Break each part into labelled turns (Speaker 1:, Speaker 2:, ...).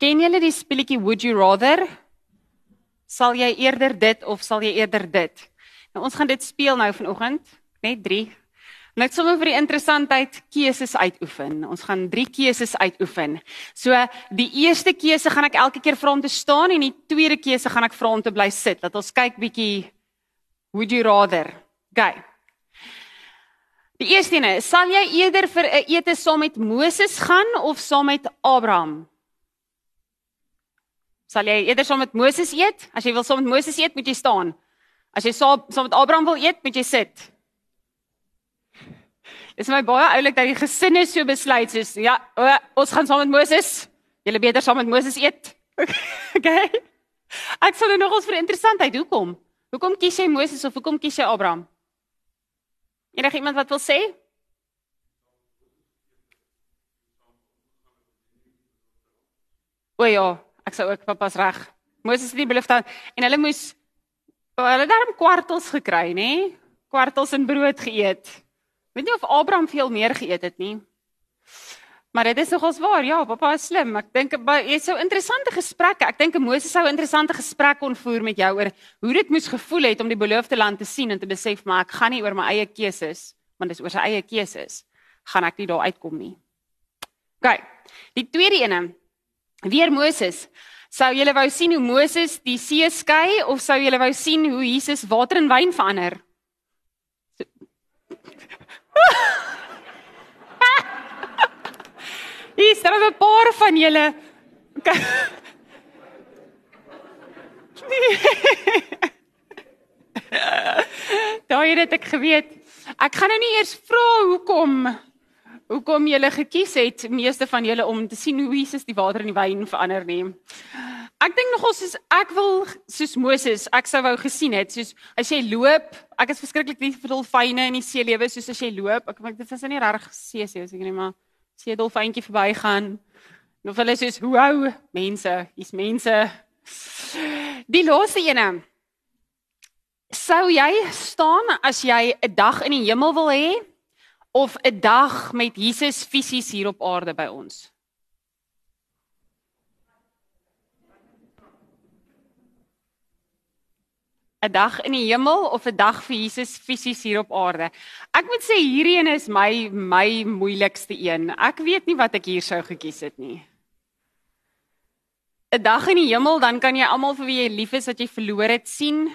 Speaker 1: Ken julle die speletjie Would you rather? Sal jy eerder dit of sal jy eerder dit? Nou ons gaan dit speel nou vanoggend, net 3. Net sommer vir die interessantheid keuses uitoefen. Ons gaan 3 keuses uitoefen. So die eerste keuse gaan ek elke keer vir hom te staan en die tweede keuse gaan ek vir hom te bly sit. Laat ons kyk bietjie Would you rather? Gaan. Die eerste een is, sal jy eerder vir 'n ete saam met Moses gaan of saam met Abraham? Sal jy eerder saam met Moses eet? As jy wil saam met Moses eet, moet jy staan. As jy saam saam met Abraham wil eet, moet jy sit. Dit is my baie oulik dat die gesinne so besluit soos ja, o, ons gaan saam met Moses. Julle beter saam met Moses eet. Okay. Ek sal nou nog ons vir interessantheid hoekom? Hoekom kies jy Moses of hoekom kies jy Abraham? Enige iemand wat wil sê? O ja, ek sou ook papa's reg. Moses het die belofte en hulle moes hulle daarom kwartels gekry, nê? Kwartels en brood geëet. Weet nie of Abraham veel meer geëet het nie. Maar dit is nogals waar. Ja, pappa is slim. Ek dink jy sou interessante gesprekke. Ek dink Moses sou interessante gesprek kon voer met jou oor hoe dit moes gevoel het om die beloofde land te sien en te besef maar ek gaan nie oor my eie keuses, want dis oor sy eie keuses gaan ek nie daar uitkom nie. OK. Die tweede ene. Weer Moses. Sou julle wou sien hoe Moses die see skei of sou julle wou sien hoe Jesus water in wyn verander? Hier is daar 'n paar van julle. Daai het ek geweet. Ek gaan nou nie eers vra hoekom hoekom julle gekies het meeste van julle om te sien hoe Jesus die water in die wyn verander nie. Ek dink nogal soos ek wil soos Moses, ek sou wou gesien het soos as jy loop, ek is verskriklik lief vir dolfyne in die see lewe soos as jy loop, ek dink dit is nie regtig see see, ek net maar see dolfyntjie verbygaan. Of hulle sê hoe mense, hier's mense. Die laaste ene. Sou jy staan as jy 'n dag in die hemel wil hê of 'n dag met Jesus fisies hier op aarde by ons? 'n dag in die hemel of 'n dag vir Jesus fisies hier op aarde. Ek moet sê hierdie een is my my moeilikste een. Ek weet nie wat ek hier sou gekies het nie. 'n Dag in die hemel, dan kan jy almal vir wie jy lief is wat jy verloor het sien.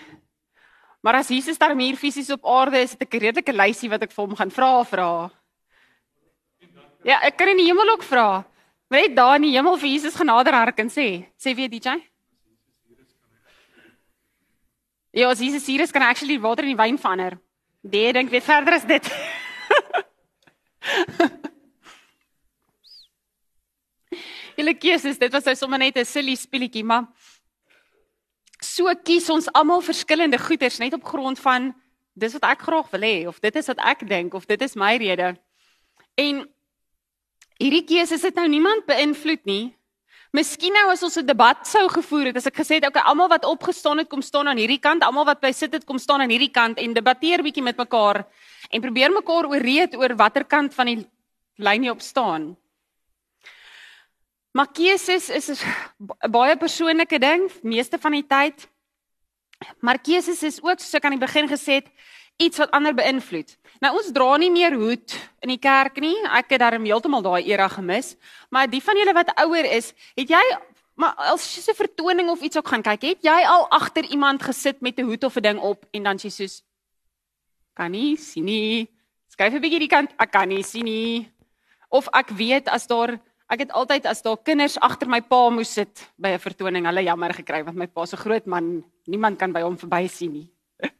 Speaker 1: Maar as Jesus daar hier fisies op aarde is, het ek 'n redelike lysie wat ek vir hom gaan vra vra. Ja, ek kan in die hemel ook vra. Net daar in die hemel vir Jesus genader hark en sê, sê wie DJ? Ja, as Jesus hier is, kan actually water in die wyn verander. Die dink weer verder as dit. Julle keuses, dit was nou sommer net 'n silly speletjie, maar so kies ons almal verskillende goeders net op grond van dis wat ek graag wil hê of dit is wat ek dink of dit is my rede. En hierdie keuses het nou niemand beïnvloed nie. Miskien nou as ons 'n debat sou gevoer het, as ek gesê het, okay, almal wat opgestaan het, kom staan aan hierdie kant, almal wat by sit het, kom staan aan hierdie kant en debatteer bietjie met mekaar en probeer mekaar ooreed oor watter kant van die lyn jy op staan. Maar keuses is 'n baie persoonlike ding, meeste van die tyd. Maar keuses is ook soos ek aan die begin gesê het, iets wat ander beïnvloed. Nou ons dra nie meer hoed in die kerk nie. Ek het daarom heeltemal daai era gemis. Maar die van julle wat ouer is, het jy maar as jy so 'n vertoning of iets ook gaan kyk, het jy al agter iemand gesit met 'n hoed of 'n ding op en dan sê soos kan nie sien nie. Skuif 'n bietjie die kant, ek kan nie sien nie. Of ek weet as daar ek het altyd as daar kinders agter my pa moes sit by 'n vertoning, hulle jammer gekry want my pa se groot man, niemand kan by hom verby sien nie.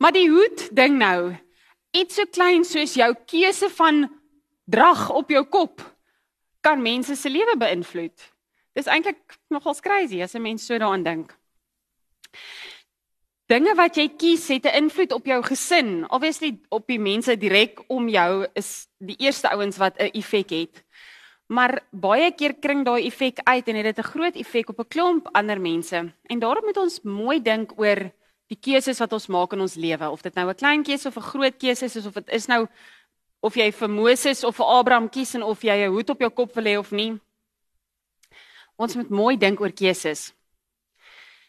Speaker 1: Maar die hoed ding nou, iets so klein soos jou keuse van drag op jou kop kan mense se lewe beïnvloed. Dis eintlik nogals crazy as 'n mens so daaraan dink. Dinge wat jy kies het 'n invloed op jou gesin. Obviously op die mense direk om jou is die eerste ouens wat 'n effek het. Maar baie keer kring daai effek uit en het dit 'n groot effek op 'n klomp ander mense. En daarom moet ons mooi dink oor die keuses wat ons maak in ons lewe, of dit nou 'n klein keuse of 'n groot keuse is of dit is nou of jy vir Moses of vir Abraham kies en of jy 'n hoed op jou kop wil hê of nie. Ons moet mooi dink oor keuses.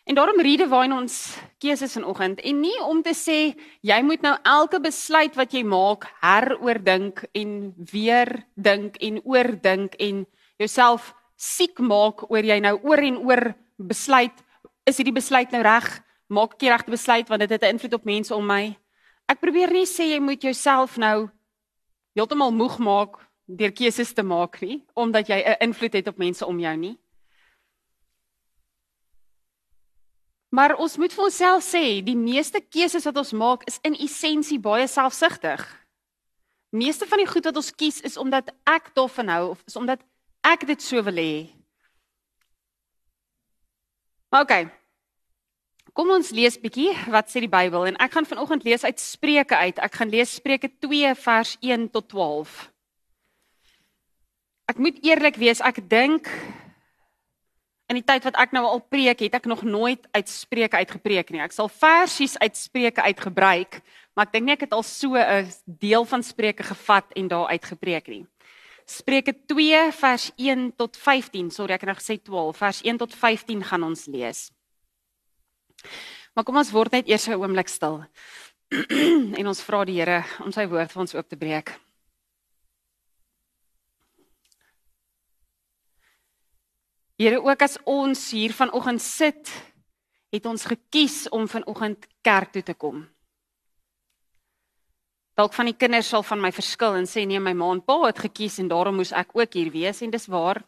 Speaker 1: En daarom redewine ons keuses vanoggend. En nie om te sê jy moet nou elke besluit wat jy maak heroordink en weer dink en oordink en jouself siek maak oor jy nou oor en oor besluit is hierdie besluit nou reg? Maak ek die regte besluit want dit het 'n invloed op mense om my? Ek probeer nie sê jy moet jouself nou heeltemal moeg maak deur keuses te maak nie omdat jy 'n invloed het op mense om jou nie Maar ons moet vir onsself sê, die meeste keuses wat ons maak is in essensie baie selfsugtig. Meeste van die goed wat ons kies is omdat ek daarvan hou of is omdat ek dit so wil hê. Maar okay. Kom ons lees bietjie wat sê die Bybel en ek gaan vanoggend lees uit Spreuke uit. Ek gaan lees Spreuke 2 vers 1 tot 12. Ek moet eerlik wees, ek dink in die tyd wat ek nou al preek, het ek nog nooit uit Spreuke uitgepreek nie. Ek sal versies uit Spreuke uitgebruik, maar ek dink nie ek het al so 'n deel van Spreuke gevat en daar uitgepreek nie. Spreuke 2 vers 1 tot 15. Sorry, ek het nou gesê 12. Vers 1 tot 15 gaan ons lees. Maar kom ons word net eers 'n oomblik stil. en ons vra die Here om sy woord vir ons oop te breek. Here, ook as ons hier vanoggend sit, het ons gekies om vanoggend kerk toe te kom. Dalk van die kinders sal van my verskil en sê nee, my ma en pa het gekies en daarom moes ek ook hier wees en dis waar.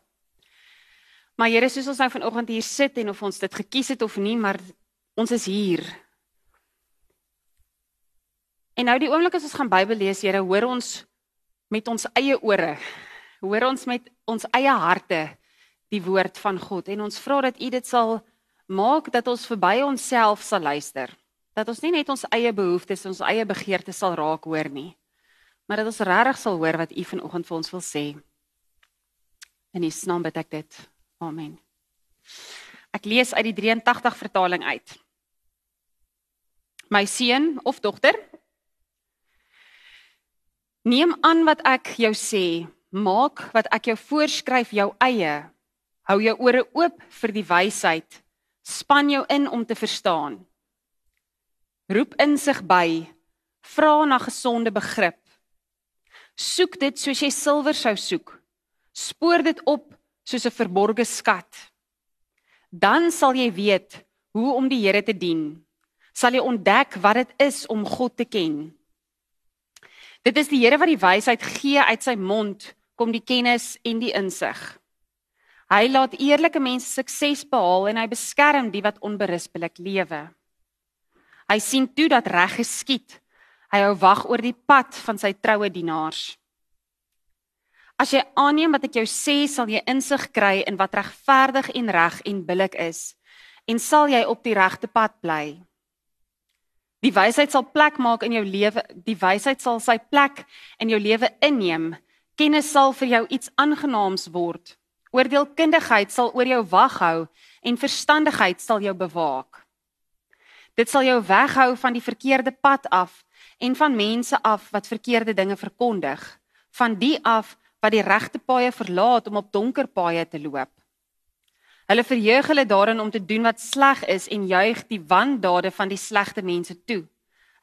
Speaker 1: Maar Here, soos ons nou vanoggend hier sit en of ons dit gekies het of nie, maar ons is hier. En nou die oomblik as ons gaan Bybel lees, Here, hoor ons met ons eie ore. Hoor ons met ons eie harte die woord van God en ons vra dat U dit sal maak dat ons verby onsself sal luister. Dat ons nie net ons eie behoeftes, ons eie begeertes sal raak hoor nie, maar dat ons regtig sal hoor wat U vanoggend vir ons wil sê. In U naam bid ek dit. Amen. Ek lees uit die 83 vertaling uit. My seun of dogter, neem aan wat ek jou sê, maak wat ek jou voorskryf jou eie Hou jou ore oop vir die wysheid. Span jou in om te verstaan. Roep insig by. Vra na gesonde begrip. Soek dit soos jy silwer sou soek. Spoor dit op soos 'n verborgde skat. Dan sal jy weet hoe om die Here te dien. Sal jy ontdek wat dit is om God te ken. Dit is die Here wat die wysheid gee uit sy mond kom die kennis en die insig. Hy laat eerlike mense sukses behaal en hy beskerm die wat onberispelik lewe. Hy sien toe dat reg geskied. Hy hou wag oor die pad van sy troue dienaars. As jy aanneem wat ek jou sê, sal jy insig kry in wat regverdig en reg en billik is en sal jy op die regte pad bly. Die wysheid sal plek maak in jou lewe. Die wysheid sal sy plek in jou lewe inneem. Kennis sal vir jou iets aangenaams word. Oordeelkundigheid sal oor jou wag hou en verstandigheid sal jou bewaak. Dit sal jou weghou van die verkeerde pad af en van mense af wat verkeerde dinge verkondig, van die af wat die regte paaie verlaat om op donker paaie te loop. Hulle verheug hulle daarin om te doen wat sleg is en juig die wandade van die slegte mense toe.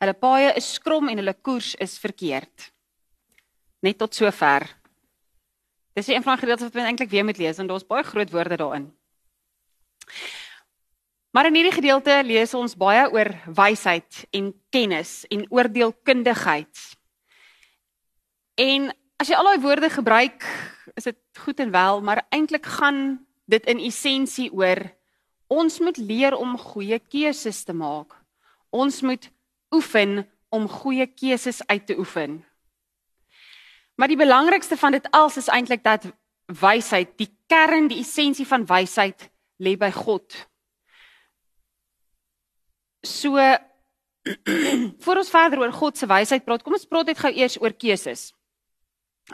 Speaker 1: Hulle paaie is skrom en hulle koers is verkeerd. Net tot sover. Dis een van die gedeeltes wat mens eintlik weer moet lees want daar's baie groot woorde daarin. Maar in hierdie gedeelte lees ons baie oor wysheid en kennis en oordeelkundigheid. En as jy al daai woorde gebruik, is dit goed en wel, maar eintlik gaan dit in essensie oor ons moet leer om goeie keuses te maak. Ons moet oefen om goeie keuses uit te oefen. Maar die belangrikste van dit alles is eintlik dat wysheid, die kern, die essensie van wysheid lê by God. So voor ons verder oor God se wysheid praat, kom ons praat net gou eers oor keuses.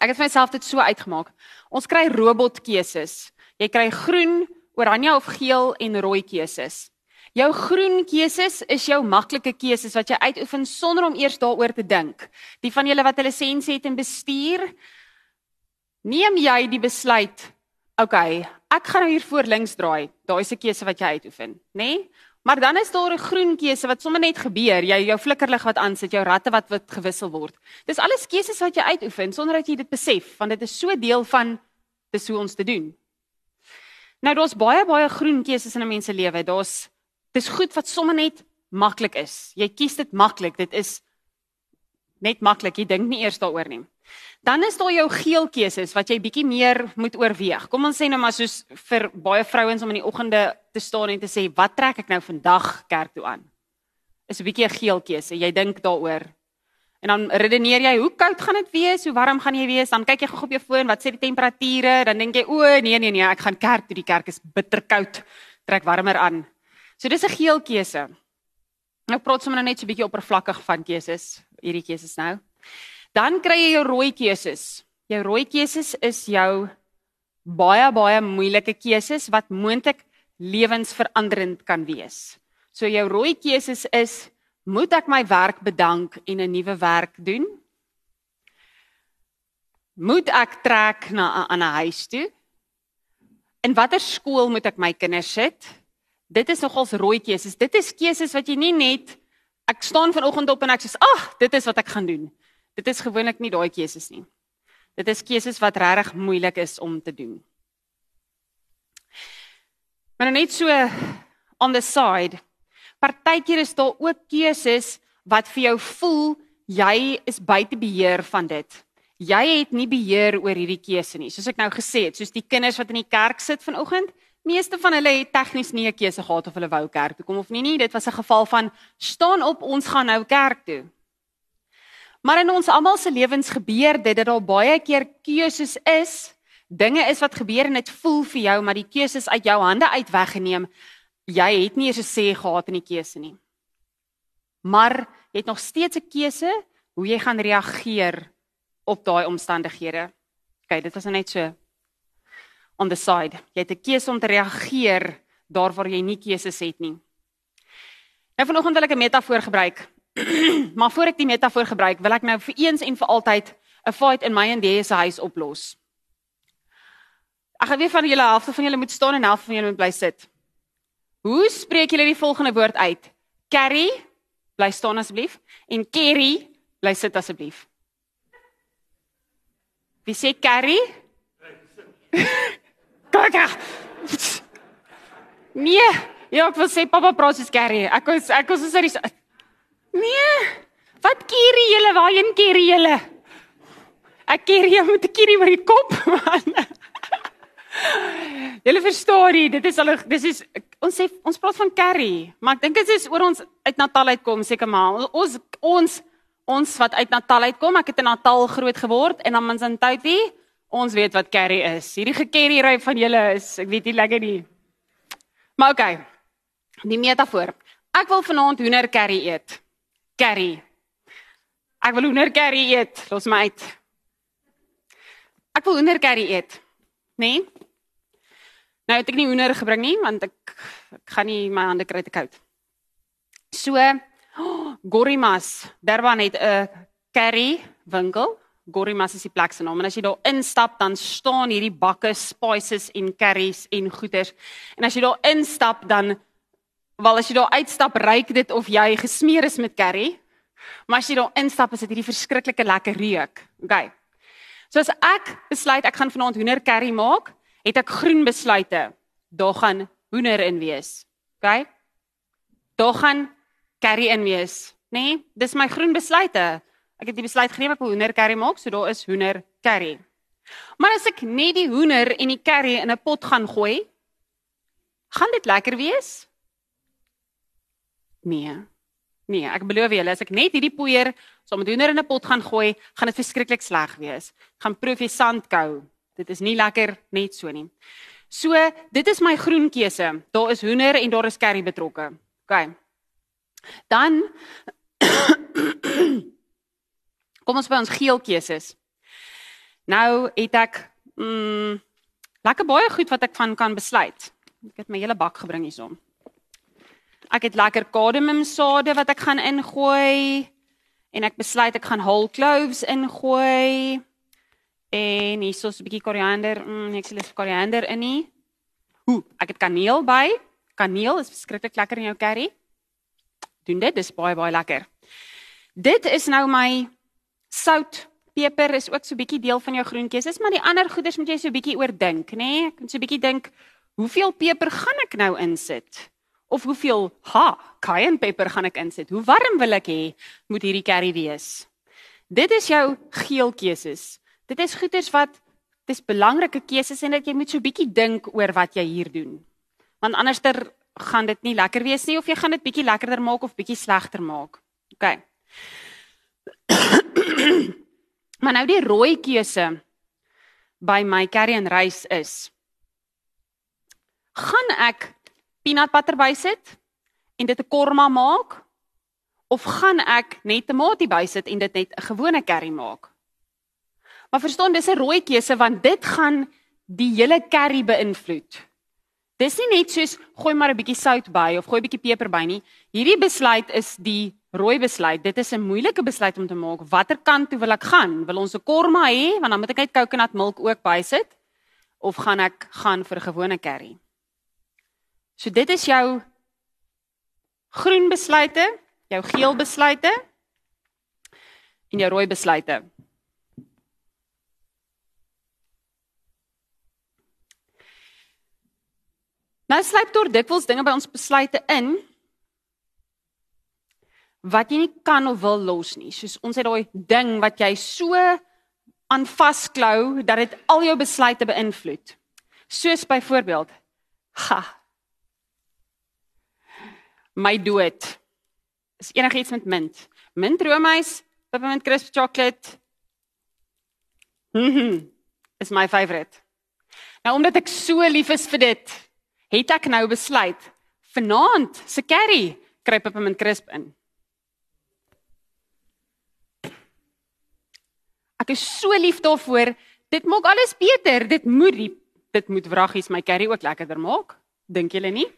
Speaker 1: Ek het vir myself dit so uitgemaak. Ons kry robotkeuses. Jy kry groen, oranje of geel en rooi keuses. Jou groen keuses is jou maklike keuses wat jy uitoefen sonder om eers daaroor te dink. Die van julle wat 'n lisensie het in bestuur, neem jy die besluit, okay, ek gaan nou hier voor links draai. Daai is 'n keuse wat jy uitoefen, nê? Nee? Maar dan is daar 'n groen keuse wat sommer net gebeur. Jy jou flikkerlig wat aan sit, jou ratte wat wat gewissel word. Dis alles keuses wat jy uitoefen sonder dat jy dit besef, want dit is so deel van dis hoe ons te doen. Nou daar's baie baie groen keuses in 'n mens se lewe. Daar's dis goed wat sommer net maklik is. Jy kies dit maklik. Dit is net maklik. Jy dink nie eers daaroor nie. Dan is daar jou geel keuses wat jy bietjie meer moet oorweeg. Kom ons sê nou maar soos vir baie vrouens om in die oggende te staan en te sê, "Wat trek ek nou vandag kerk toe aan?" Is 'n bietjie 'n geel keuse. Jy dink daaroor. En dan redeneer jy, "Hoe koud gaan dit wees? Hoe warm gaan jy wees?" Dan kyk jy gou op jou foon, wat sê die temperature? Dan dink jy, "O, nee nee nee, ek gaan kerk toe. Die kerk is bitterkoud. Trek warmer aan." So dis 'n geel keuse. Nou praat sommer nou net so 'n bietjie oppervlakkig van keuses, hierdie keuses nou. Dan kry jy jou rooi keuses. Jou rooi keuses is jou baie baie moeilike keuses wat moontlik lewensveranderend kan wees. So jou rooi keuses is moet ek my werk bedank en 'n nuwe werk doen? Moet ek trek na 'n ander huis toe? In watter skool moet ek my kinders sit? Dit is nogals rooi keuses. Dit is keuses wat jy nie net ek staan vanoggend op en ek sê, "Ag, dit is wat ek gaan doen." Dit is gewoonlik nie daai keuses nie. Dit is keuses wat regtig moeilik is om te doen. Maar nou net so on the side. Partykeer is daar ook keuses wat vir jou voel jy is buite beheer van dit. Jy het nie beheer oor hierdie keuse nie. Soos ek nou gesê het, soos die kinders wat in die kerk sit vanoggend, meeste van hulle het tegnies nie 'n keuse gehad of hulle wou kerk toe kom of nie nie. Dit was 'n geval van staan op, ons gaan nou kerk toe. Maar in ons almal se lewens gebeur dit dat daar baie keer keuses is, dinge is wat gebeur en dit voel vir jou maar die keuses uit jou hande uit weggeneem. Jy het nie eers 'n sê gehad in die keuse nie. Maar jy het nog steeds 'n keuse hoe jy gaan reageer op daai omstandighede. OK, dit was net so on the side. Jy het 'n keuse om te reageer daar waar jy nie keuses het nie. Nou vanoggend wil ek 'n metafoor gebruik maar voor ek die metafoor gebruik, wil ek nou vir eens en vir altyd 'n fight in my en die se huis oplos. Ek gaan weer van julle helfte van julle moet staan en helfte van julle moet bly sit. Hoe spreek julle die volgende woord uit? Carrie, bly staan asseblief en Kerry, bly sit asseblief. Wie sê Carrie? Kaka. Nee, ja, ek wil sê pappa praat soos Carrie. Ek was ek was so Nee. Wat kierie julle? Waarheen kierie julle? Ek kierie met 'n kierie oor die kop man. Julle verstaan nie, dit is al dis is ons sê ons praat van curry, maar ek dink dit is oor ons uit Natal uitkom seker maar. Ons ons ons wat uit Natal uitkom, ek het in Natal groot geword en dan mens in Touty, ons weet wat curry is. Hierdie gekerry ry van julle is, ek weet nie lekker nie. Maar okay. Die metafoor. Ek wil vanaand hoender curry eet curry. Ek wil hoender curry eet. Los my uit. Ek wil hoender curry eet. Né? Nee? Nou het ek nie hoender gebring nie want ek ek gaan nie my hande kry te koud. So oh, Gorimas, Durban het 'n curry winkel. Gorimas is die plek se naam en as jy daar instap dan staan hierdie bakke spices en curries en goeders. En as jy daar instap dan Wel as jy daar uitstap, ruik dit of jy gesmeer is met curry. Maar as jy daar instap, is dit hierdie verskriklike lekker reuk. Okay. So as ek besluit ek gaan vanaand hoender curry maak, het ek groen besluite. Daar gaan hoender in wees. Okay? Daar gaan curry in wees, né? Nee? Dis my groen besluite. Ek het die besluit geneem ek wil hoender curry maak, so daar is hoender curry. Maar as ek net die hoender en die curry in 'n pot gaan gooi, gaan dit lekker wees? Nee. Nee, ek beloof julle, as ek net hierdie poeier saam so met hoender in 'n pot gaan gooi, gaan dit verskriklik sleg wees. Gaan proef jy sandkou. Dit is nie lekker net so nie. So, dit is my groen keuse. Daar is hoender en daar is curry betrokke. OK. Dan kom ons by ons geel keuses. Nou het ek mm lekker baie goed wat ek van kan besluit. Ek het my hele bak gebring hierson. Ek het lekker kardemomsade wat ek gaan ingooi en ek besluit ek gaan whole cloves ingooi. En hierso's 'n bietjie koriander, mm, ek sê lekker koriander in nie. Hoe? Ek het kaneel by. Kaneel is verskriklik lekker in jou curry. Doen dit, dis baie baie lekker. Dit is nou my sout. Peper is ook so 'n bietjie deel van jou groentjies, maar die ander goeders moet jy so 'n bietjie oordink, nê? Nee? Ek moet so 'n bietjie dink, hoeveel peper gaan ek nou insit? Of hoeveel ha, cayenne pepper gaan ek insit? Hoe warm wil ek hê moet hierdie curry wees? Dit is jou geel keuses. Dit is goeders wat dis belangrike keuses en dat jy moet so 'n bietjie dink oor wat jy hier doen. Want anderster gaan dit nie lekker wees nie of jy gaan dit bietjie lekkerder maak of bietjie slegter maak. OK. Maar nou die rooi keuse by my curry en rys is gaan ek peanut butter bysit en dit 'n korma maak of gaan ek net tamatie bysit en dit net 'n gewone curry maak? Maar verstaan, dis 'n rooi keuse want dit gaan die hele curry beïnvloed. Dis nie net soos gooi maar 'n bietjie sout by of gooi 'n bietjie peper by nie. Hierdie besluit is die rooi besluit. Dit is 'n moeilike besluit om te maak. Watter kant toe wil ek gaan? Wil ons 'n korma hê want dan moet ek net coconut milk ook bysit of gaan ek gaan vir 'n gewone curry? So dit is jou groen besluite, jou geel besluite en jou rooi besluite. Nou sluip tot dikwels dinge by ons besluite in wat jy nie kan of wil los nie. Soos ons het daai ding wat jy so aan vasklou dat dit al jou besluite beïnvloed. Soos byvoorbeeld, ha. My dood is enigiets met mint. Mint roomys, peppermint crisp chocolate. Mhm. Is my favourite. Nou omdat ek so lief is vir dit, het ek nou besluit vanaand se curry kry peppermint crisp in. Ek is so lief daarvoor. Dit maak alles beter. Dit moet die, dit moet wraggies my curry ook lekkerder maak. Dink julle nie?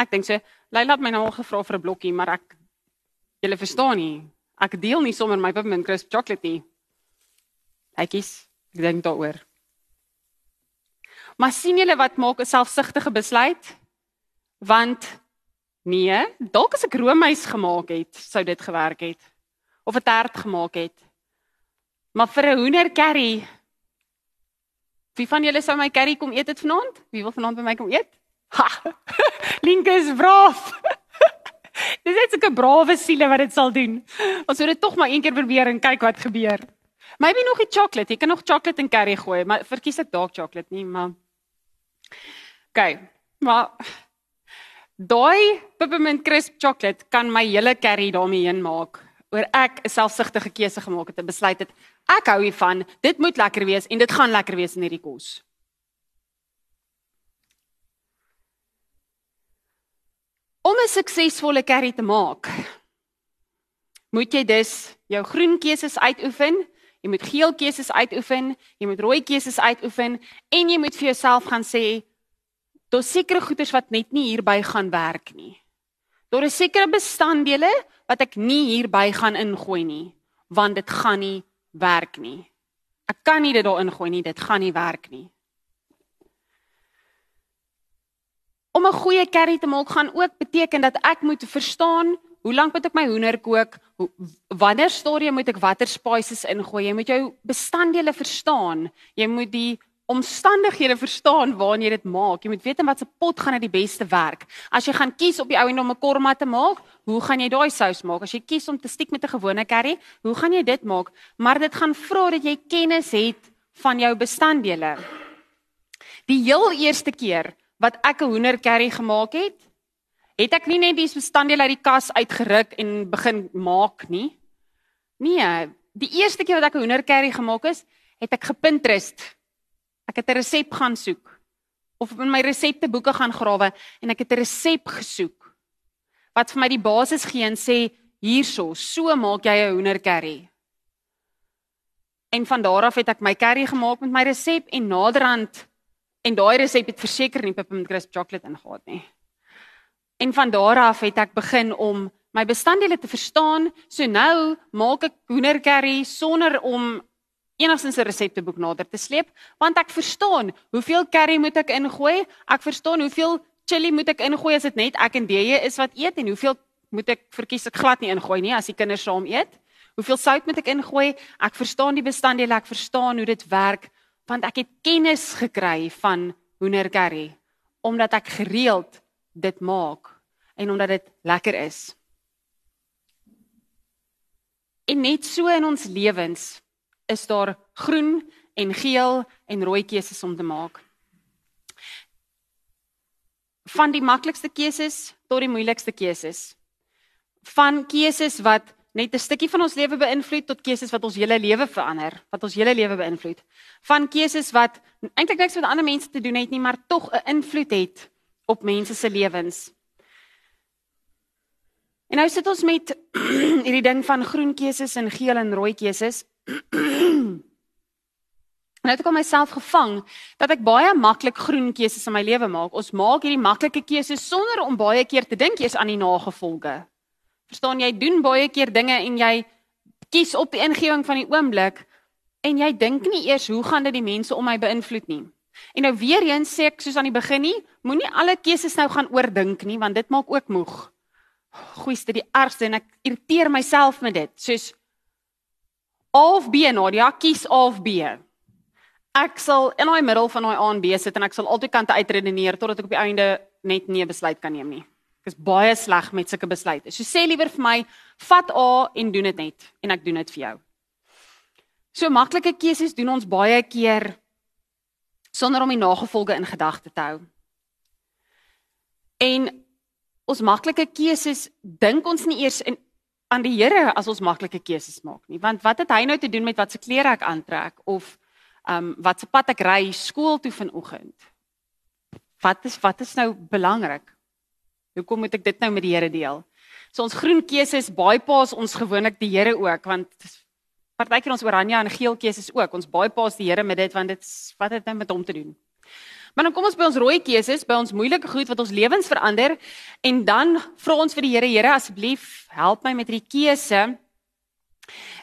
Speaker 1: Ek dink so, Leila het my nou al gevra vir 'n blokkie, maar ek julle verstaan nie. Ek deel nie sommer my peppermint crisp chocolate nie. Ek kies, ek dink daaroor. Maar sien julle wat maak 'n selfsugtige besluit? Want nee, dalk as ek roomys gemaak het, sou dit gewerk het. Of 'n tert gemaak het. Maar vir 'n hoender curry. Wie van julle sou my curry kom eet dit vanaand? Wie wil vanaand by my kom eet? Ha! Linke is braaf. Dis net 'n brawe siele wat dit sal doen. Ons moet dit tog maar een keer probeer en kyk wat gebeur. Maybe nog 'n chocolate. Jy kan nog chocolate in curry gooi, maar verkies ek dalk chocolate nie, maar OK. Maar daai peppermint crisp chocolate kan my hele curry daarmee heen maak. Oor ek 'n selfsugtige keuse gemaak het en besluit het ek hou hiervan. Dit moet lekker wees en dit gaan lekker wees in hierdie kos. Om 'n suksesvolle curry te maak, moet jy dus jou groen keuses uitoefen, jy moet geel keuses uitoefen, jy moet rooi keuses uitoefen en jy moet vir jouself gaan sê Daar's sekere goeders wat net nie hierby gaan werk nie. Daar is sekere bestanddele wat ek nie hierby gaan ingooi nie, want dit gaan nie werk nie. Ek kan nie dit daar ingooi nie, dit gaan nie werk nie. Om 'n goeie curry te maak gaan ook beteken dat ek moet verstaan hoe lank moet ek my hoender kook, wanneer stadium moet ek watter spices ingooi. Jy moet jou bestanddele verstaan. Jy moet die omstandighede verstaan waarin jy dit maak. Jy moet weet in watter pot gaan dit die beste werk. As jy gaan kies op die ou en om 'n korma te maak, hoe gaan jy daai sous maak? As jy kies om te stiek met 'n gewone curry, hoe gaan jy dit maak? Maar dit gaan vra dat jy kennis het van jou bestanddele. Die heel eerste keer wat ek 'n hoender curry gemaak het, het ek nie net die bestanddele uit die kas uitgeruk en begin maak nie. Nee, die eerste keer wat ek 'n hoender curry gemaak het, het ek gepinterest Ek het 'n resep gaan soek of in my resepteboeke gaan grawe en ek het 'n resep gesoek wat vir my die basis gee en sê hierso, so maak jy 'n hoender curry. En van daar af het ek my curry gemaak met my resep en naderhand en daai resep het verseker nie peppermint crisp chocolate ingehaat nie. En van daar af het ek begin om my bestanddele te verstaan. So nou maak ek hoender curry sonder om enigstens 'n resepteboek nader te sleep, want ek verstaan hoeveel curry moet ek ingooi? Ek verstaan hoeveel chili moet ek ingooi as dit net ek en DJ is wat eet en hoeveel moet ek verkies ek glad nie ingooi nie as die kinders saam eet? Hoeveel sout moet ek ingooi? Ek verstaan die bestanddele, ek verstaan hoe dit werk want ek het kennis gekry van hoender curry omdat ek gereeld dit maak en omdat dit lekker is. En net so in ons lewens is daar groen en geel en rooi keuses om te maak. Van die maklikste keuses tot die moeilikste keuses. Van keuses wat net 'n stukkie van ons lewe beïnvloed tot keuses wat ons hele lewe verander, wat ons hele lewe beïnvloed. Van keuses wat eintlik niks met ander mense te doen het nie, maar tog 'n invloed het op mense se lewens. En nou sit ons met hierdie ding van groen keuses en geel en rooi keuses. En nou het ek al myself gevang dat ek baie maklik groen keuses in my lewe maak. Ons maak hierdie maklike keuses sonder om baie keer te dink eers aan die nagevolge. Verstaan jy, doen baie keer dinge en jy kies op die ingewing van die oomblik en jy dink nie eers hoe gaan dit die mense om my beïnvloed nie. En nou weer eens sê ek soos aan die begin nie, moenie alle keuses nou gaan oordink nie want dit maak ook moeg goeieste die ergste en ek irriteer myself met dit. Soos A of B Nadia, kies A of B. Ek sal in daai middel van daai A en B sit en ek sal altyd kante uitredeneer totdat ek op die einde net nie 'n besluit kan neem nie. Ek is baie sleg met sulke besluite. So sê liewer vir my, vat A en doen dit net en ek doen dit vir jou. So maklike keuses doen ons baie keer sonder om die nagevolge in gedagte te hou. En ons maklike keuses dink ons nie eers in aan die Here as ons maklike keuses maak nie. Want wat het hy nou te doen met wat se klere ek aantrek of ehm um, wat se pad ek ry skool toe vanoggend? Wat is wat is nou belangrik? Hoekom moet ek dit nou met die Here deel? So ons groen keuses bypass ons gewoonlik die Here ook want partykeer ons oranje en geel keuses ook. Ons bypass die Here met dit want dit wat het nou met hom te doen Maar dan kom ons by ons rooi keuses, by ons moeilike goed wat ons lewens verander en dan vra ons vir die Here, Here asseblief, help my met hierdie keuse.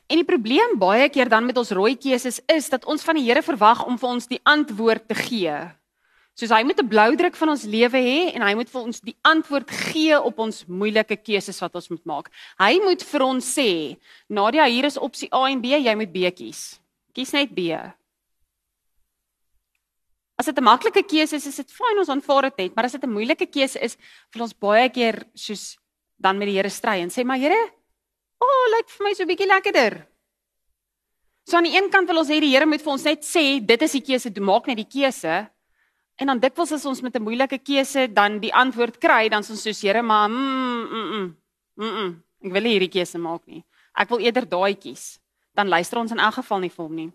Speaker 1: En die probleem baie keer dan met ons rooi keuses is dat ons van die Here verwag om vir ons die antwoord te gee. Soos hy moet 'n blou druk van ons lewe hê en hy moet vir ons die antwoord gee op ons moeilike keuses wat ons moet maak. Hy moet vir ons sê, Nadia, hier is opsie A en B, jy moet B kies. Kies net B. As dit 'n maklike keuse is, is dit fyn ons aanvaar dit net, maar as dit 'n moeilike keuse is, wil ons baie keer soos dan met die Here stry en sê, "Maar Here, o, oh, lyk vir my so 'n bietjie lekkerder." So aan die een kant wil ons hê die Here moet vir ons net sê, "Dit is die keuse, maak net die keuse." En dan dikwels as ons met 'n moeilike keuse dan die antwoord kry, dan is ons soos, "Here, maar mm mm mm, mm mm, ek wil hierdie keuse maak nie. Ek wil eerder daai kies." Dan luister ons in elk geval nie vir hom nie.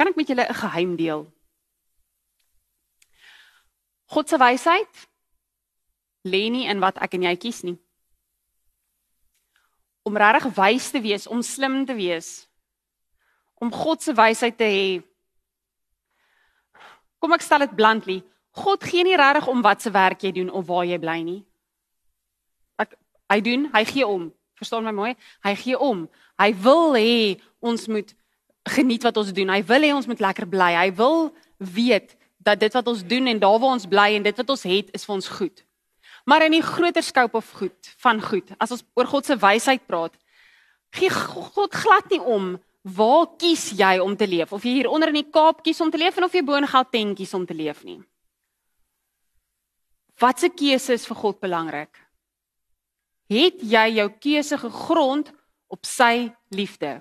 Speaker 1: Kan ek met julle 'n geheim deel? God se wysheid lê nie in wat ek en jy kies nie. Om regtig wys te wees, om slim te wees, om God se wysheid te hê. Kom ek stel dit bluntly, God gee nie regtig om wat se werk jy doen of waar jy bly nie. Ek hy doen, hy gee om. Verstaan my mooi? Hy gee om. Hy wil hê ons moet geniet wat ons doen. Hy wil hê ons moet lekker bly. Hy wil weet dat dit wat ons doen en daar waar ons bly en dit wat ons het is vir ons goed. Maar in die groter scope of goed van goed, as ons oor God se wysheid praat, gee God glad nie om waar kies jy om te leef of jy hier onder in die Kaap kies om te leef of jy bo in Gauteng kies om te leef nie. Wat se keuse is vir God belangrik? Het jy jou keuse gegrond op sy liefde?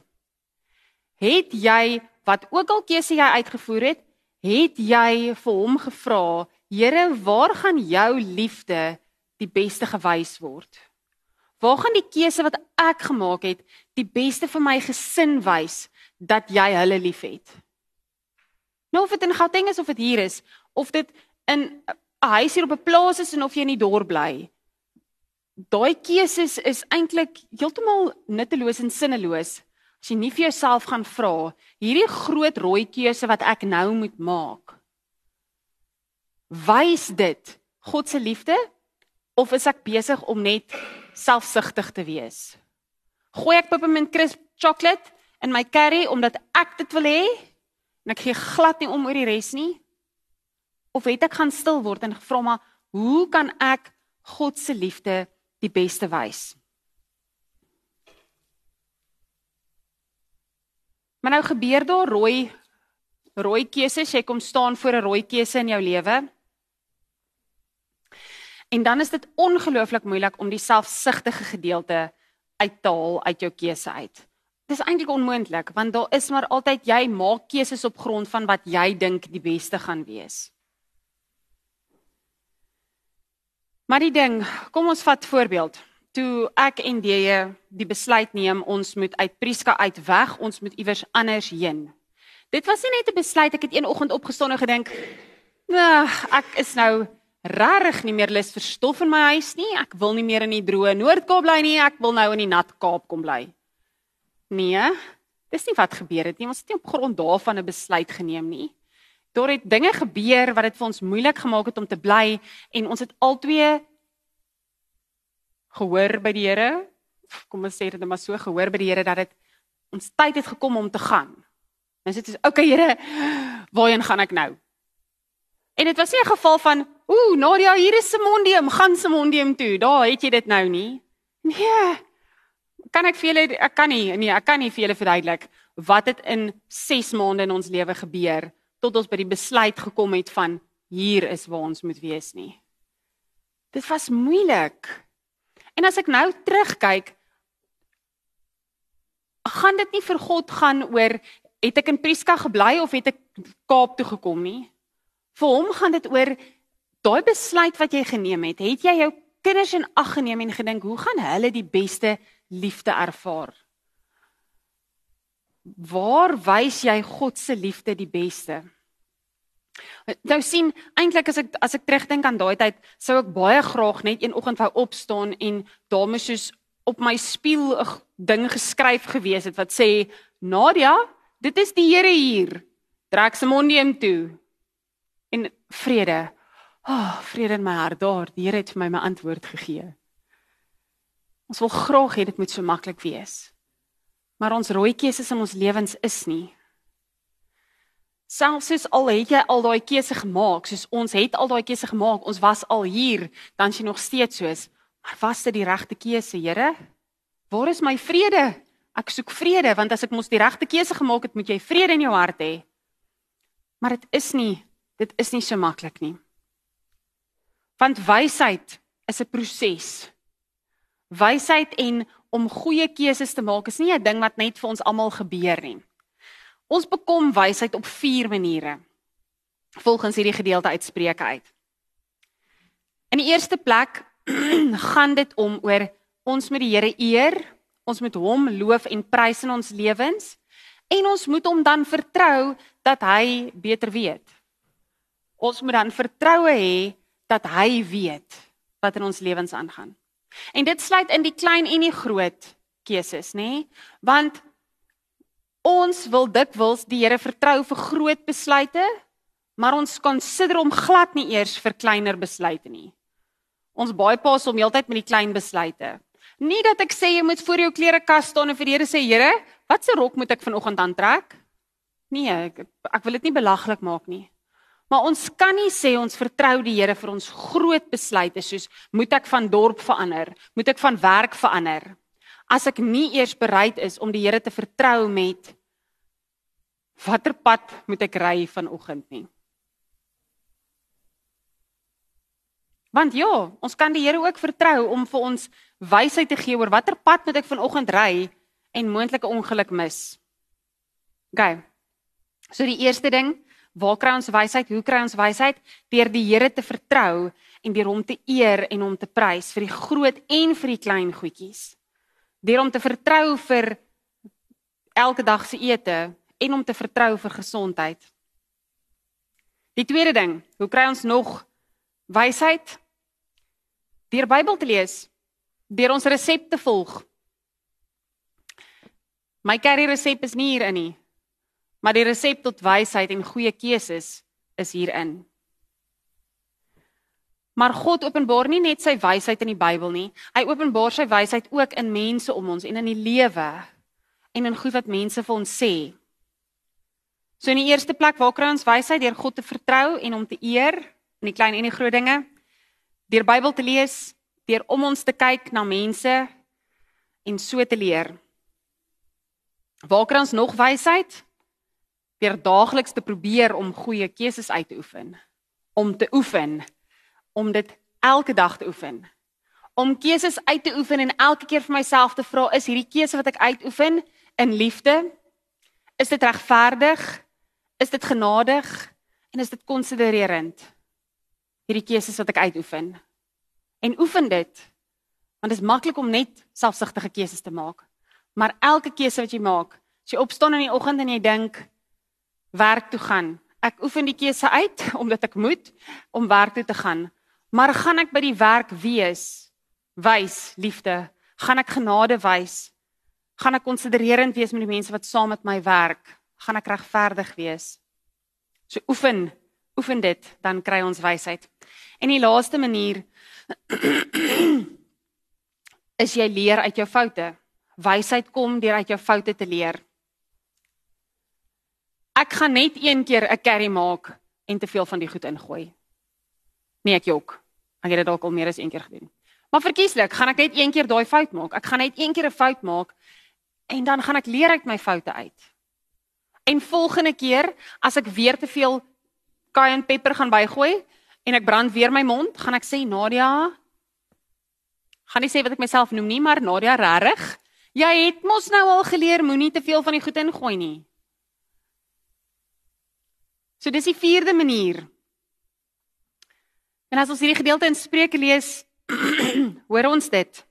Speaker 1: Het jy wat ook al keuse jy uitgevoer het, het jy vir hom gevra, Here, waar gaan jou liefde die beste gewys word? Waar gaan die keuse wat ek gemaak het die beste vir my gesin wys dat jy hulle liefhet? Nou of dit in Gauteng is of dit hier is, of dit in 'n huis hier op 'n plaas is en of jy in die dorp bly. Daai keuses is eintlik heeltemal nutteloos en sinneloos as jy nie vir jouself gaan vra hierdie groot rooi keuse wat ek nou moet maak wys dit God se liefde of is ek besig om net selfsugtig te wees? Gooi ek peppermint crisp chocolate in my curry omdat ek dit wil hê en ek gee glad nie om oor die res nie? Of het ek gaan stil word en gevra maar hoe kan ek God se liefde die beste wys? Maar nou gebeur daar rooi rooi keuses, jy kom staan voor 'n rooi keuse in jou lewe. En dan is dit ongelooflik moeilik om die selfsugtige gedeelte uit te haal uit jou keuse uit. Dit is eintlik onmoontlik want daar is maar altyd jy maak keuses op grond van wat jy dink die beste gaan wees. Maar die ding, kom ons vat voorbeeld. Toe ek en jy die besluit neem ons moet uit Priska uit weg, ons moet iewers anders heen. Dit was nie net 'n besluit ek het een oggend opgestaan en gedink, "Nee, ek is nou regtig nie meer lus vir stof in my huis nie. Ek wil nie meer in die droë Noord-Kaap bly nie. Ek wil nou in die nat Kaap kom bly." Nee, dis nie wat gebeur het nie. Ons het nie op grond daarvan 'n besluit geneem nie. Daar het dinge gebeur wat dit vir ons moeilik gemaak het om te bly en ons het albei gehoor by die Here. Kom ons sê dit maar so gehoor by die Here dat dit ons tyd het gekom om te gaan. Dan sê dit, "Oké, Here, waarheen gaan ek nou?" En dit was nie 'n geval van, "Ooh, Nadia, hier is Simondium, gaan Simondium toe." Daar het jy dit nou nie. Nee. Kan ek vir julle ek kan nie, nee, ek kan nie vir julle verduidelik wat het in 6 maande in ons lewe gebeur tot ons by die besluit gekom het van hier is waar ons moet wees nie. Dit was moeilik. En as ek nou terugkyk, gaan dit nie vir God gaan oor het ek in Priska gebly of het ek Kaap toe gekom nie? Vir hom gaan dit oor daai besluit wat jy geneem het. Het jy jou kinders in ag geneem en gedink hoe gaan hulle die beste liefde ervaar? Waar wys jy God se liefde die beste? Nou sien eintlik as ek as ek terugdink aan daai tyd sou ek baie graag net een oggend wou opstaan en daarmee soos op my spieël 'n ding geskryf gewees het wat sê Nadia Dit is die Here hier. Trek se mond neem toe. En vrede. Ah, oh, vrede in my hart daar. Die Here het vir my my antwoord gegee. Ons wil graag hê dit moet so maklik wees. Maar ons rooi keuses in ons lewens is nie. Selfs soos al het jy al daai keuse gemaak, soos ons het al daai keuse gemaak, ons was al hier, dan jy nog steeds soos, maar was dit die regte keuse, Here? Waar is my vrede? Ek soek vrede want as ek mos die regte keuse gemaak het, moet jy vrede in jou hart hê. Maar dit is nie, dit is nie so maklik nie. Want wysheid is 'n proses. Wysheid en om goeie keuses te maak is nie 'n ding wat net vir ons almal gebeur nie. Ons bekom wysheid op 4 maniere. Volgens hierdie gedeelte uit Spreuke uit. In die eerste plek gaan dit om oor ons met die Here eer Ons moet hom loof en prys in ons lewens en ons moet hom dan vertrou dat hy beter weet. Ons moet dan vertroue hê dat hy weet wat in ons lewens aangaan. En dit sluit in die klein en die groot keuses, nê? Want ons wil dikwels die Here vertrou vir groot besluite, maar ons konsider hom glad nie eers vir kleiner besluite nie. Ons baie pas om heeltyd met die klein besluite. Nie dat ek sê jy moet voor jou klerekas staan en vir die Here sê, Here, watse rok moet ek vanoggend aantrek? Nee, ek ek wil dit nie belaglik maak nie. Maar ons kan nie sê ons vertrou die Here vir ons groot besluite soos moet ek van dorp verander, moet ek van werk verander. As ek nie eers bereid is om die Here te vertrou met watter pad moet ek ry vanoggend nie. Want ja, ons kan die Here ook vertrou om vir ons wysheid te gee oor watter pad moet ek vanoggend ry en moontlike ongeluk mis. OK. So die eerste ding, waar kry ons wysheid? Hoe kry ons wysheid? Deur die Here te vertrou en deur hom te eer en hom te prys vir die groot en vir die klein goedjies. Deur hom te vertrou vir elke dag se ete en om te vertrou vir gesondheid. Die tweede ding, hoe kry ons nog Wysheid deur Bybel te lees, deur ons resepte volg. My curry resep is nie hierin nie. Maar die resep tot wysheid en goeie keuses is hierin. Maar God openbaar nie net sy wysheid in die Bybel nie. Hy openbaar sy wysheid ook in mense om ons en in die lewe en in goed wat mense vir ons sê. So in die eerste plek waar kry ons wysheid deur God te vertrou en hom te eer in die klein en die groot dinge. Deur Bybel te lees, deur om ons te kyk na mense en so te leer. Waar kry ons nog wysheid? Deur daagliks te probeer om goeie keuses uit te oefen, om te oefen, om dit elke dag te oefen. Om keuses uit te oefen en elke keer vir myself te vra, is hierdie keuse wat ek uitoefen in liefde? Is dit regverdig? Is dit genadig? En is dit konsidererend? Hierdie keuses wat ek uitoefen. En oefen dit. Want dit is maklik om net selfsugtige keuses te maak. Maar elke keuse wat jy maak, as jy opstaan in die oggend en jy dink werk toe gaan. Ek oefen die keuse uit omdat ek moet om werk toe te gaan. Maar gaan ek by die werk wees? Wys liefde. Gaan ek genade wys? Gaan ek konsidererend wees met die mense wat saam met my werk? Gaan ek regverdig wees? So oefen, oefen dit, dan kry ons wysheid. En die laaste manier is jy leer uit jou foute. Wysheid kom deur uit jou foute te leer. Ek gaan net een keer 'n carry maak en te veel van die goed ingooi. Nee, ek jok. Ek het dit dalk al meer as een keer gedoen. Maar verkieslik, gaan ek net een keer daai fout maak. Ek gaan net een keer 'n fout maak en dan gaan ek leer uit my foute uit. En volgende keer as ek weer te veel cayenne pepper gaan bygooi en ek brand weer my mond, gaan ek sê Nadia, gaan nie sê wat ek myself noem nie, maar Nadia regtig, jy het mos nou al geleer moenie te veel van die goed ingooi nie. So dis die vierde manier. En as ons hierdie gedeelte in Spreuke lees, hoor ons dit.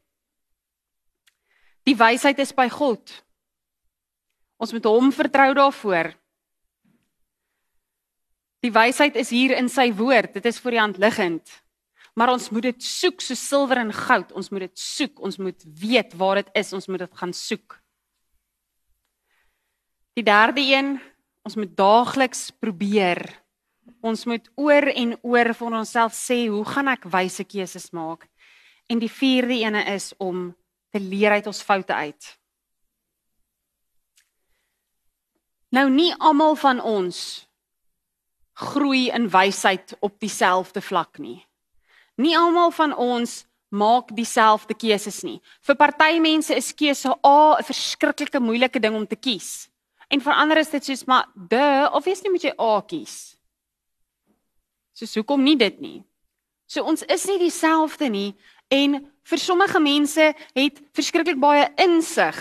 Speaker 1: Die wysheid is by God. Ons moet hom vertrou daarvoor. Die wysheid is hier in sy woord. Dit is voor die hand liggend maar ons moet dit soek so silwer en goud. Ons moet dit soek. Ons moet weet waar dit is. Ons moet dit gaan soek. Die derde een, ons moet daagliks probeer. Ons moet oor en oor vir onsself sê, hoe gaan ek wyse keuses maak? En die vierde ene is om te leer uit ons foute uit. Nou nie almal van ons groei in wysheid op dieselfde vlak nie. Nie almal van ons maak dieselfde keuses nie. Vir party mense is keuse A 'n verskriklike moeilike ding om te kies. En vir ander is dit soos maar de, obviously moet jy A kies. So hoekom nie dit nie? So ons is nie dieselfde nie en vir sommige mense het verskriklik baie insig.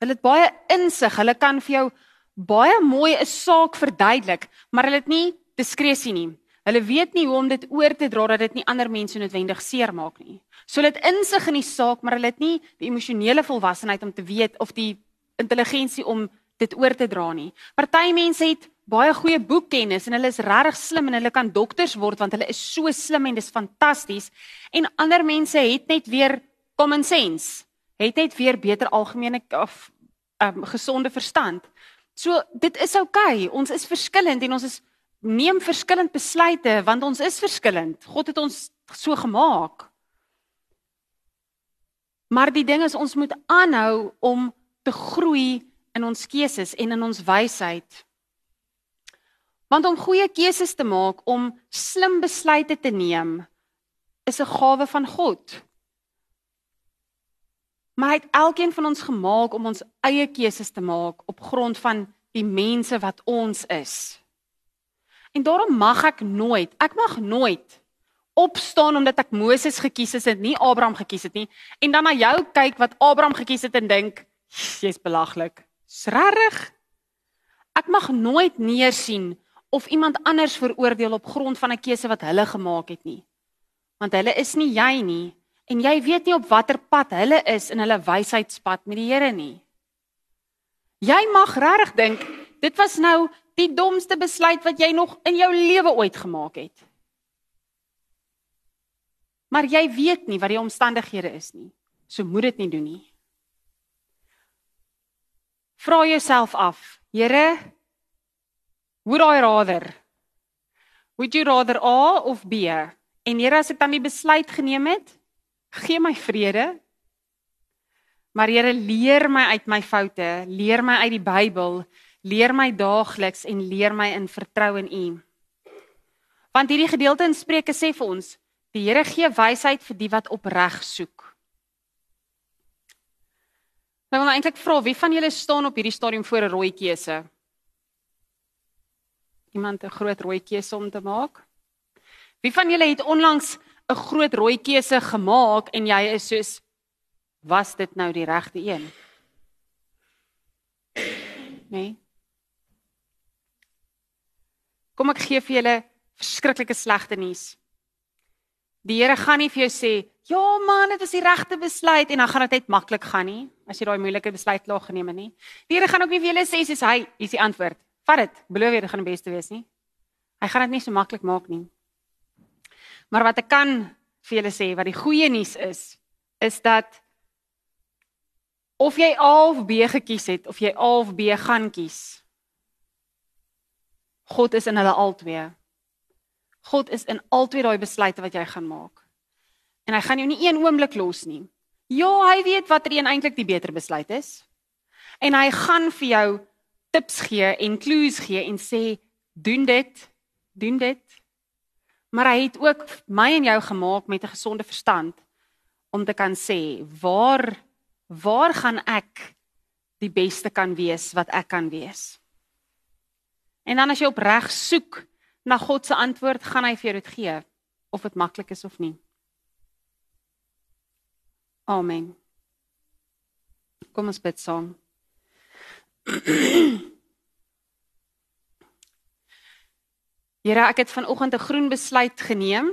Speaker 1: Hulle het baie insig. Hulle kan vir jou baie mooi 'n saak verduidelik, maar hulle het nie diskresie nie. Hulle weet nie hoe om dit oor te dra dat dit nie ander mense noodwendig seermaak nie. So hulle het insig in die saak, maar hulle het nie die emosionele volwassenheid om te weet of die intelligensie om dit oor te dra nie. Party mense het baie goeie boekkennis en hulle is regtig slim en hulle kan dokters word want hulle is so slim en dis fantasties. En ander mense het net weer common sense. Het net weer beter algemene of um, gesonde verstand. So dit is oukei. Okay. Ons is verskillend en ons is neem verskillend besluite want ons is verskillend. God het ons so gemaak. Maar die ding is ons moet aanhou om te groei in ons keuses en in ons wysheid. Want om goeie keuses te maak, om slim besluite te neem, is 'n gawe van God. Maar hy het elkeen van ons gemaak om ons eie keuses te maak op grond van die mense wat ons is. En daarom mag ek nooit, ek mag nooit opstaan omdat ek Moses gekies het en nie Abraham gekies het nie en dan na jou kyk wat Abraham gekies het en dink jy's belaglik. Sregtig? Ek mag nooit neersien of iemand anders veroordeel op grond van 'n keuse wat hulle gemaak het nie. Want hulle is nie jy nie en jy weet nie op watter pad hulle is in hulle wysheidspad met die Here nie. Jy mag regtig dink dit was nou die domste besluit wat jy nog in jou lewe ooit gemaak het. Maar jy weet nie wat die omstandighede is nie. So moet dit nie doen nie. Vra jouself af, Here, would I rather? Would you rather A of B? En Here, as ek dan die besluit geneem het, gee my vrede. Maar Here, leer my uit my foute, leer my uit die Bybel, leer my daagliks en leer my in vertrou in U. Want hierdie gedeelte in Spreuke sê vir ons, die Here gee wysheid vir die wat opreg soek. Nou wil eintlik vra, wie van julle staan op hierdie stadium voor 'n rooi keuse? Iemand 'n groot rooi keuse om te maak? Wie van julle het onlangs 'n groot rooi keuse gemaak en jy is soos was dit nou die regte een? Nee. Kom ek gee vir julle verskriklike slegte nuus. Die Here gaan nie vir jou sê, "Ja man, dit was die regte besluit" en dan gaan dit net maklik gaan nie, as jy daai moeilike besluit klaar geneem het nie. Die Here gaan ook nie vir julle sê hy, hier's die antwoord. Vat dit, beloof jy dit gaan die beste wees nie. Hy gaan dit nie so maklik maak nie. Maar wat ek kan vir julle sê, wat die goeie nuus is, is dat of jy A of B gekies het of jy A of B gaan kies, God is in hulle albei. God is in albei daai besluite wat jy gaan maak. En hy gaan jou nie een oomblik los nie. Ja, hy weet watter een eintlik die beter besluit is. En hy gaan vir jou tips gee en clues gee en sê doen dit, doen dit. Maar hy het ook my en jou gemaak met 'n gesonde verstand om te kan sê waar waar gaan ek die beste kan wees wat ek kan wees. En dan as jy opreg soek na God se antwoord, gaan hy vir jou dit gee of dit maklik is of nie. Amen. Kom ons bid saam. Here, ek het vanoggend 'n groen besluit geneem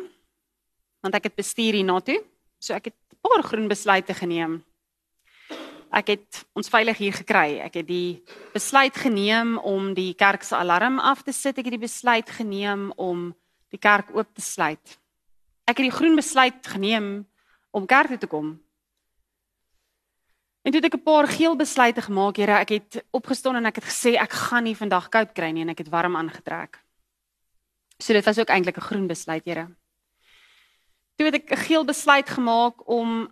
Speaker 1: want ek het bestuur hiernatoe. So ek het 'n paar groen besluite geneem ek het ons veilig hier gekry. Ek het die besluit geneem om die kerk se alarm af te sit. Ek het die besluit geneem om die kerk oop te sluit. Ek het die groen besluit geneem om kerk toe te kom. En toe het ek 'n paar geel besluite gemaak, Here. Ek het opgestaan en ek het gesê ek gaan nie vandag koud kry nie en ek het warm aangetrek. So dit was ook eintlik 'n groen besluit, Here. Toe het ek 'n geel besluit gemaak om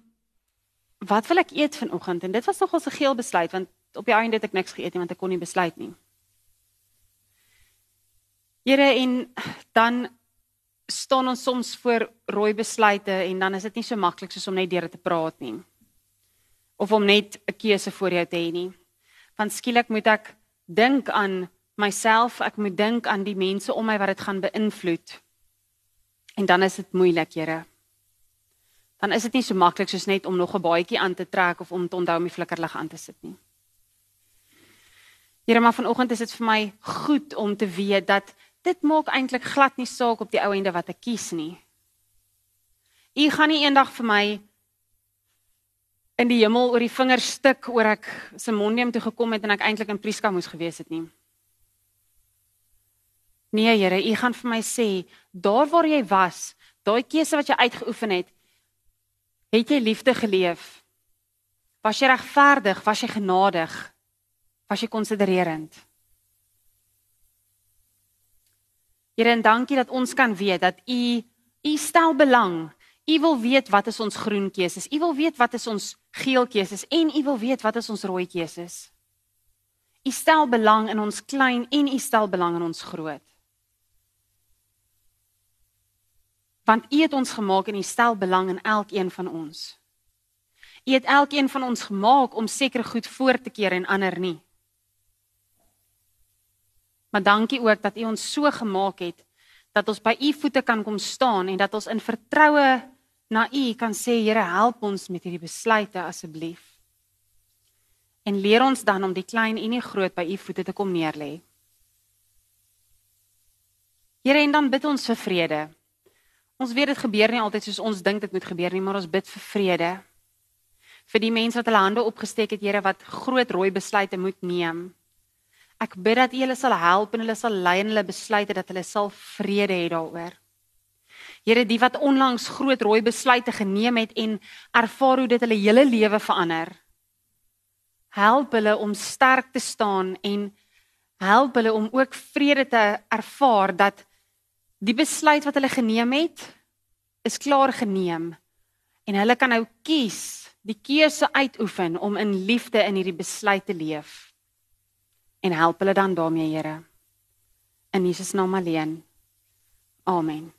Speaker 1: wat wil ek eet vanoggend? En dit was nogal 'n geel besluit want op die einde het ek niks geëet nie want ek kon nie besluit nie. Here en dan staan ons soms voor rooi besluite en dan is dit nie so maklik soos om net deur te praat nie. Of om net 'n keuse voor jou te hê nie. Want skielik moet ek dink aan myself, ek moet dink aan die mense om my wat dit gaan beïnvloed. En dan is dit moeilik, Here dan is dit nie so maklik soos net om nog 'n baadjie aan te trek of om te onthou om die flikkerlig aan te sit nie. Here, maar vanoggend is dit vir my goed om te weet dat dit maak eintlik glad nie saak op die ou ende wat ek kies nie. U gaan nie eendag vir my in die hemel oor die vinger stik oor ek Simonium toe gekom het en ek eintlik in Priska moes gewees het nie. Nee, Here, u gaan vir my sê, daar waar jy was, daai keuse wat jy uitgeoefen het, Het jy liefde geleef? Was jy regverdig? Was jy genadig? Was jy konsidererend? Here, en dankie dat ons kan weet dat U U stel belang. U wil weet wat is ons groen keuses. U wil weet wat is ons geel keuses en U wil weet wat is ons rooi keuses. U stel belang in ons klein en U stel belang in ons groot. want U het ons gemaak en U stel belang in elkeen van ons. U het elkeen van ons gemaak om seker goed voor te keer en ander nie. Maar dankie ook dat U ons so gemaak het dat ons by U voete kan kom staan en dat ons in vertroue na U kan sê Here help ons met hierdie besluite asseblief. En leer ons dan om die klein en die groot by U voete te kom neerlê. Here en dan bid ons vir vrede. Ons weet dit gebeur nie altyd soos ons dink dit moet gebeur nie, maar ons bid vir vrede. Vir die mense wat hulle hande opgesteek het, Here, wat groot rooi besluite moet neem. Ek bid dat U hulle sal help en hulle sal lei in hulle besluite dat hulle sal vrede hê daaroor. Here, die wat onlangs groot rooi besluite geneem het en ervaar hoe dit hulle hele lewe verander. Help hulle om sterk te staan en help hulle om ook vrede te ervaar dat die besluit wat hulle geneem het is klaar geneem en hulle kan nou kies, die keuse uitoefen om in liefde in hierdie besluit te leef. En help hulle dan daarmee, Here. In Jesus naam alleen. Amen.